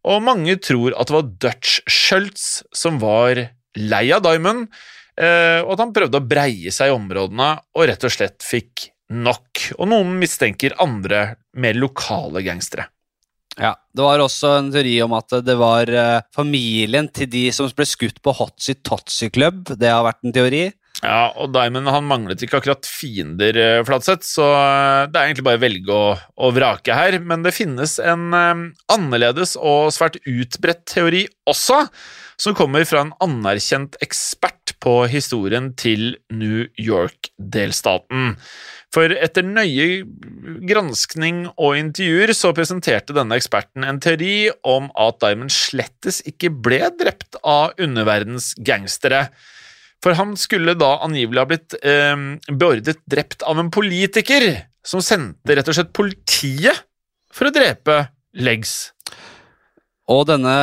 og mange tror at det var Dutch Schultz som var lei av Diamond, og at han prøvde å breie seg i områdene og rett og slett fikk nok. Og noen mistenker andre, mer lokale gangstere. Ja, Det var også en teori om at det var eh, familien til de som ble skutt på Hotzy Totzy Club. Det har vært en teori. Ja, og Diamond han manglet ikke akkurat fiender, eh, Flatseth, så eh, det er egentlig bare å velge å, å vrake her. Men det finnes en eh, annerledes og svært utbredt teori også, som kommer fra en anerkjent ekspert på historien til New York-delstaten. For etter nøye granskning og intervjuer så presenterte denne eksperten en teori om at Diamond slettes ikke ble drept av underverdens gangstere. For han skulle da angivelig ha blitt eh, beordret drept av en politiker, som sendte rett og slett politiet for å drepe Legs. Og denne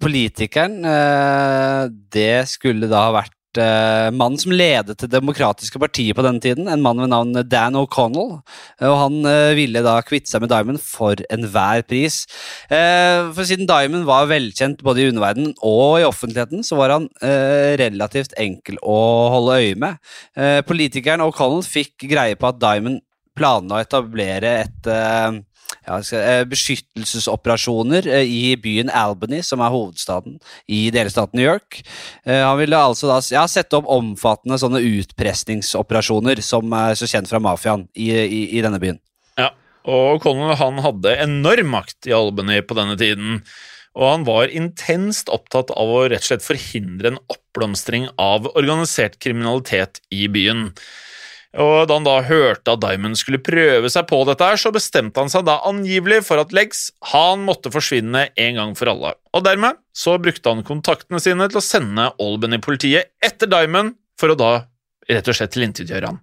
politikeren, eh, det skulle da ha vært eh, mannen som ledet Det demokratiske partiet på den tiden, en mann ved navn Dan O'Connell. Og han eh, ville da kvitte seg med Diamond for enhver pris. For siden Diamond var velkjent både i underverdenen og i offentligheten, så var han relativt enkel å holde øye med. Politikeren O'Connell fikk greie på at Diamond planla å etablere et ja, eh, beskyttelsesoperasjoner eh, i byen Albany, som er hovedstaden i delstaten New York. Eh, han ville altså da ja, sette opp omfattende sånne utpressingsoperasjoner som er så kjent fra mafiaen i, i, i denne byen. Ja, og Connell han hadde enorm makt i Albany på denne tiden. Og han var intenst opptatt av å rett og slett forhindre en oppblomstring av organisert kriminalitet i byen. Og Da han da hørte at Diamond skulle prøve seg på dette, her, så bestemte han seg da angivelig for at Legs han måtte forsvinne en gang for alle. Og Dermed så brukte han kontaktene sine til å sende Albany-politiet etter Diamond for å da rett og slett tilintetgjøre han.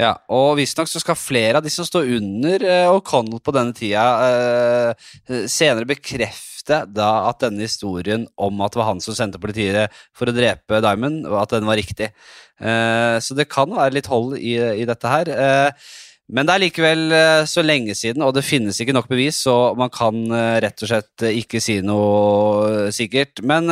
Ja, og visstnok så skal flere av de som står under uh, O'Connell på denne tida, uh, senere bekrefte da at denne historien om at det var han som sendte politiet for å drepe Diamond, og at den var riktig. Uh, så det kan være litt hold i, i dette her. men det er likevel så lenge siden, og det finnes ikke nok bevis, så man kan rett og slett ikke si noe sikkert. Men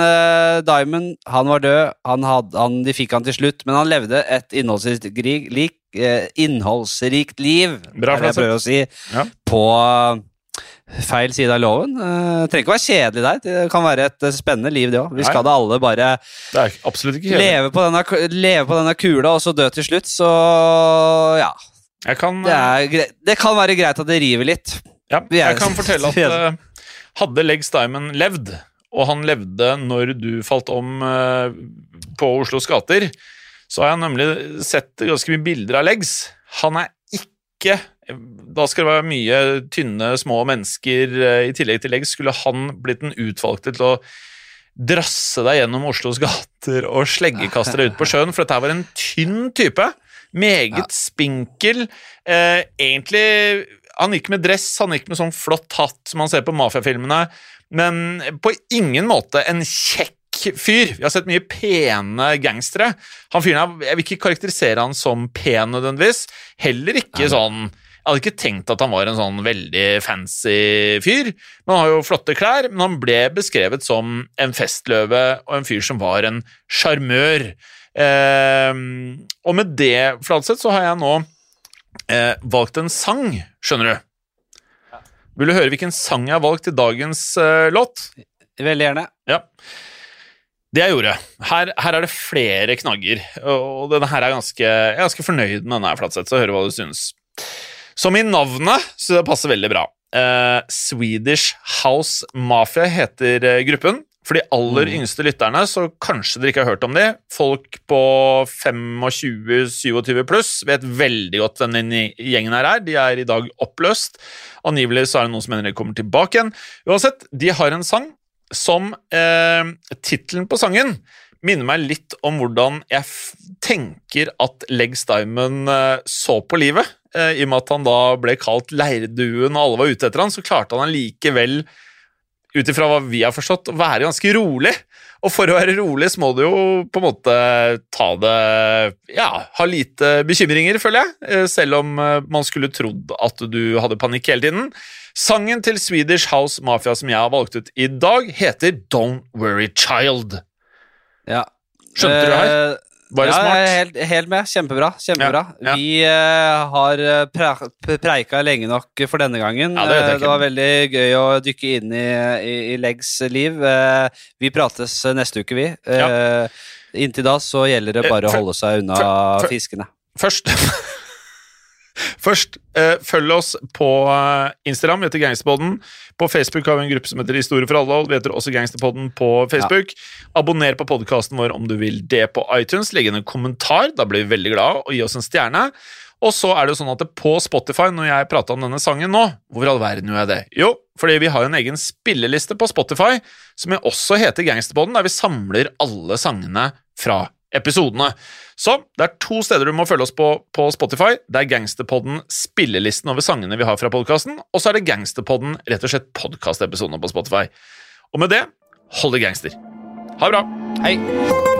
Diamond, han var død. Han had, han, de fikk han til slutt, men han levde et innholdsrikt eh, innholdsrikt liv, Bra, er det jeg prøver å si, Ja. på eh, feil side av loven. Uh, trenger ikke være kjedelig der, det kan være et eh, spennende liv, det òg. Vi skal da alle bare leve på, denne, leve på denne kula og så dø til slutt, så ja. Kan, Det, er det kan være greit at det river litt. ja, jeg kan fortelle at eh, hadde Legs Diamond levd, og han levde når du falt om eh, på Oslos gater, så har jeg nemlig sett ganske mye bilder av Legs. Han er ikke Da skal det være mye tynne, små mennesker eh, i tillegg til legg. Skulle han blitt den utvalgte til å drasse deg gjennom Oslos gater og sleggekaste deg ut på sjøen, for dette var en tynn type. Meget spinkel. Eh, egentlig Han gikk med dress, han gikk med sånn flott hatt som man ser på mafiafilmene, men på ingen måte en kjekk fyr. Vi har sett mye pene gangstere. Han fyren her, Jeg vil ikke karakterisere han som pen nødvendigvis. Heller ikke sånn Jeg hadde ikke tenkt at han var en sånn veldig fancy fyr. Men Han har jo flotte klær, men han ble beskrevet som en festløve og en fyr som var en sjarmør. Eh, og med det, Fladseth, så har jeg nå eh, valgt en sang, skjønner du. Vil du høre hvilken sang jeg har valgt til dagens eh, låt? Veldig gjerne. Ja. Det jeg gjorde Her, her er det flere knagger, og denne her er ganske, jeg er ganske fornøyd med denne, Fladseth, så høre hva du synes. Som i navnet, så det passer veldig bra. Eh, Swedish House Mafia heter eh, gruppen. For de aller yngste lytterne, så kanskje dere ikke har hørt om de. Folk på 25-27 pluss vet veldig godt hvem den gjengen her er. De er i dag oppløst. Angivelig så er det noen som mener de kommer tilbake igjen. Uansett, de har en sang som eh, Tittelen på sangen minner meg litt om hvordan jeg tenker at Legs Diamond eh, så på livet. Eh, I og med at han da ble kalt leirduen og alle var ute etter han, så klarte han allikevel ut ifra hva vi har forstått, å være ganske rolig. Og for å være rolig så må du jo på en måte ta det Ja, ha lite bekymringer, føler jeg. Eh, Selv om man skulle trodd at du hadde panikk hele tiden. Sangen til Swedish House Mafia som jeg har valgt ut i dag, heter Don't Worry Child. Ja. Skjønte du her? Eh, Var det ja, smart? helt, helt med. Kjempebra. kjempebra. Ja, ja. Vi uh, har eh, pre pre- preika lenge nok for denne gangen. Ja, det Eh, det var veldig gøy å dykke inn i, i, i Legs liv. Uh, vi prates neste uke, vi. Eh, Inntil da så gjelder det Eh, bare å for- holde seg unna for- for- fiskene. Først Først, eh, følg oss på eh, Instagram, vi heter Gangsterpodden. På Facebook har vi en gruppe som heter Historie for alle, og vi heter også Gangsterpodden på Facebook. Abonner på podkasten vår om du vil det på iTunes. Legg inn en kommentar, da blir vi veldig glad, og gi oss en stjerne. Og så er det jo sånn at på Spotify, når jeg prata om denne sangen nå Hvor i all verden gjør jeg det? Jo, fordi vi har en egen spilleliste på Spotify som også heter Gangsterpodden, der vi samler alle sangene fra episodene. Så det er to steder du må følge oss på på Spotify. Det er Gangsterpodden spillelisten over sangene vi har fra podkasten, og så er det Gangsterpodden rett og slett podkastepisodene på Spotify. Og med det hold det gangster. Ha det bra. Hei!